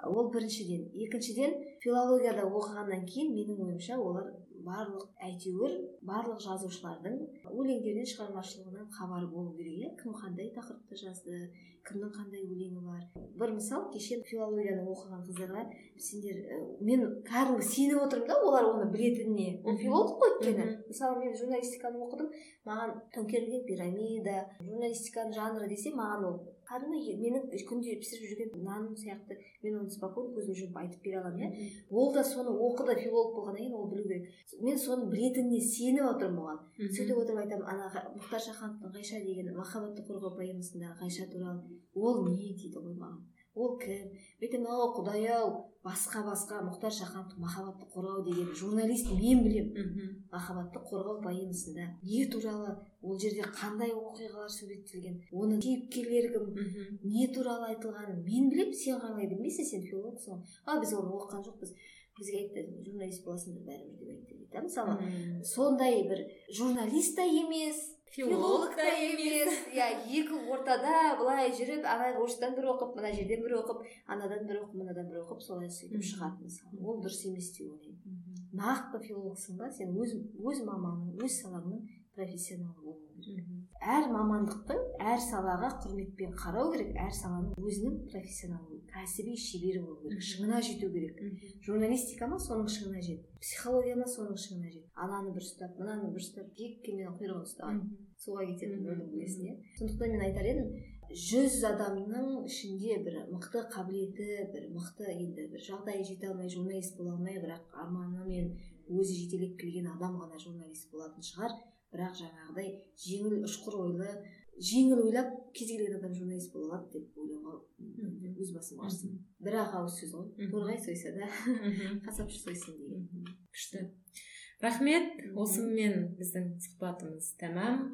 Ол біріншіден. Екіншіден филологияда оқығаннан кейін менің ойымша олар барлық әйтеуір барлық жазушылардың өлеңдерінен шығармашылығынан хабары болу керек иә? Кім қандай тақырыпта жазды кімнің қандай өлеңі бар? Бір мысал кеше филологияны оқыған қыздарға сендер мен кәдімгі сеніп отырмын да олар оны білетініне. Ол филолог қой өйткені. Мысалы мен журналистиканы оқыдым маған төңкерілген пирамида журналистиканың жанры десе маған ол кәдімгі менің күнде пісіріп жүрген наным сияқты мен оны спокойно көзім жұмып айтып бере аламын иә. Ол да соны оқыды филолог болғаннан кейін ол білу керек. Мен соны білетініне сеніп отырмын оған. Сөйтіп отырып айтамын ана мұхтар шахановтың ғайша деген махаббатты қорғау поэмасындағы ғайша туралы ол не? дейді ғой маған. Ол кім? Мен айтамын ау құдай ау басқа басқа мұхтар шахановтың махаббатты қорғау деген журналист мен білемін махаббатты қорғау поэмасында не туралы ол жерде қандай оқиғалар суреттелген оның кейіпкерлері кім не туралы айтылғанын мен білемін сен қалай білмейсің сен филологсың ғой. А біз оны оқыған жоқпыз. Бізге айтты журналист боласыңдар бәрібір деп айтты дейді да мысалы. Сондай бір журналист та емес филолог та емес. иә екі ортада былай жүріп ана орыстан бір оқып мына жерден бір оқып анадан бір оқып мынадан бір оқып солай сөйтіп шығады мысалы ол дұрыс емес деп ойлаймын. Нақты филологсың ба? Сен өз өз маманың өз салаңның профессионалы болу керек. Әр мамандықтың әр салаға құрметпен қарау керек. Әр саланың өзінің профессионалы кәсіби шебері болу керек шыңына жету керек. Журналистика ма соның шыңына жет психология ма соның шыңына жет ананы бір ұстап мынаны бір ұстап кеменің құйрығын ұстаған суға кететін өлім білесің иә сондықтан мен айтар едім жүз адамның ішінде бір мықты қабілеті бір мықты енді бір жағдайы жете алмай журналист бола алмай бірақ арманымен өзі жетелеп келген адам ғана журналист болатын шығар. Бірақ жаңағыдай жеңіл ұшқыр ойлы жеңіл ойлап кез келген адам журналист бола алады деп ойлауға өз басым қарсымын бір ақ ауыз сөз ғой. Торғай сойса да <laughs> қасапшы сойсын деген. Күшті. Рахмет. Осымен біздің сұхбатымыз тәмам.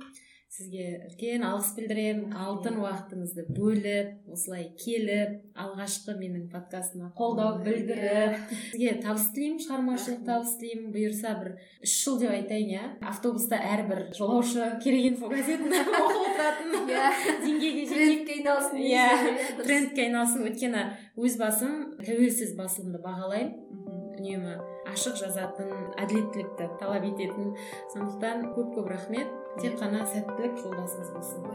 Сізге үлкен алғыс білдіремін. Алтын уақытыңызды бөліп осылай келіп алғашқы менің подкастыма қолдау білдіріп сізге табыс тілеймін шығармашылық табыс тілеймін. Бұйырса бір үш жыл деп айтайын иә. Автобуста әрбір жолаушы керек инфо газетін <laughs> оқып отыратын. Иә. Деңгейге трендке айналсын иә. трендке айналсын. Өйткені өз басым тәуелсіз басылымды бағалаймын. Үнемі ашық жазатын әділеттілікті талап ететін. Сондықтан көп көп рахмет. Тек қана сәттілік жолдасыңыз болсын.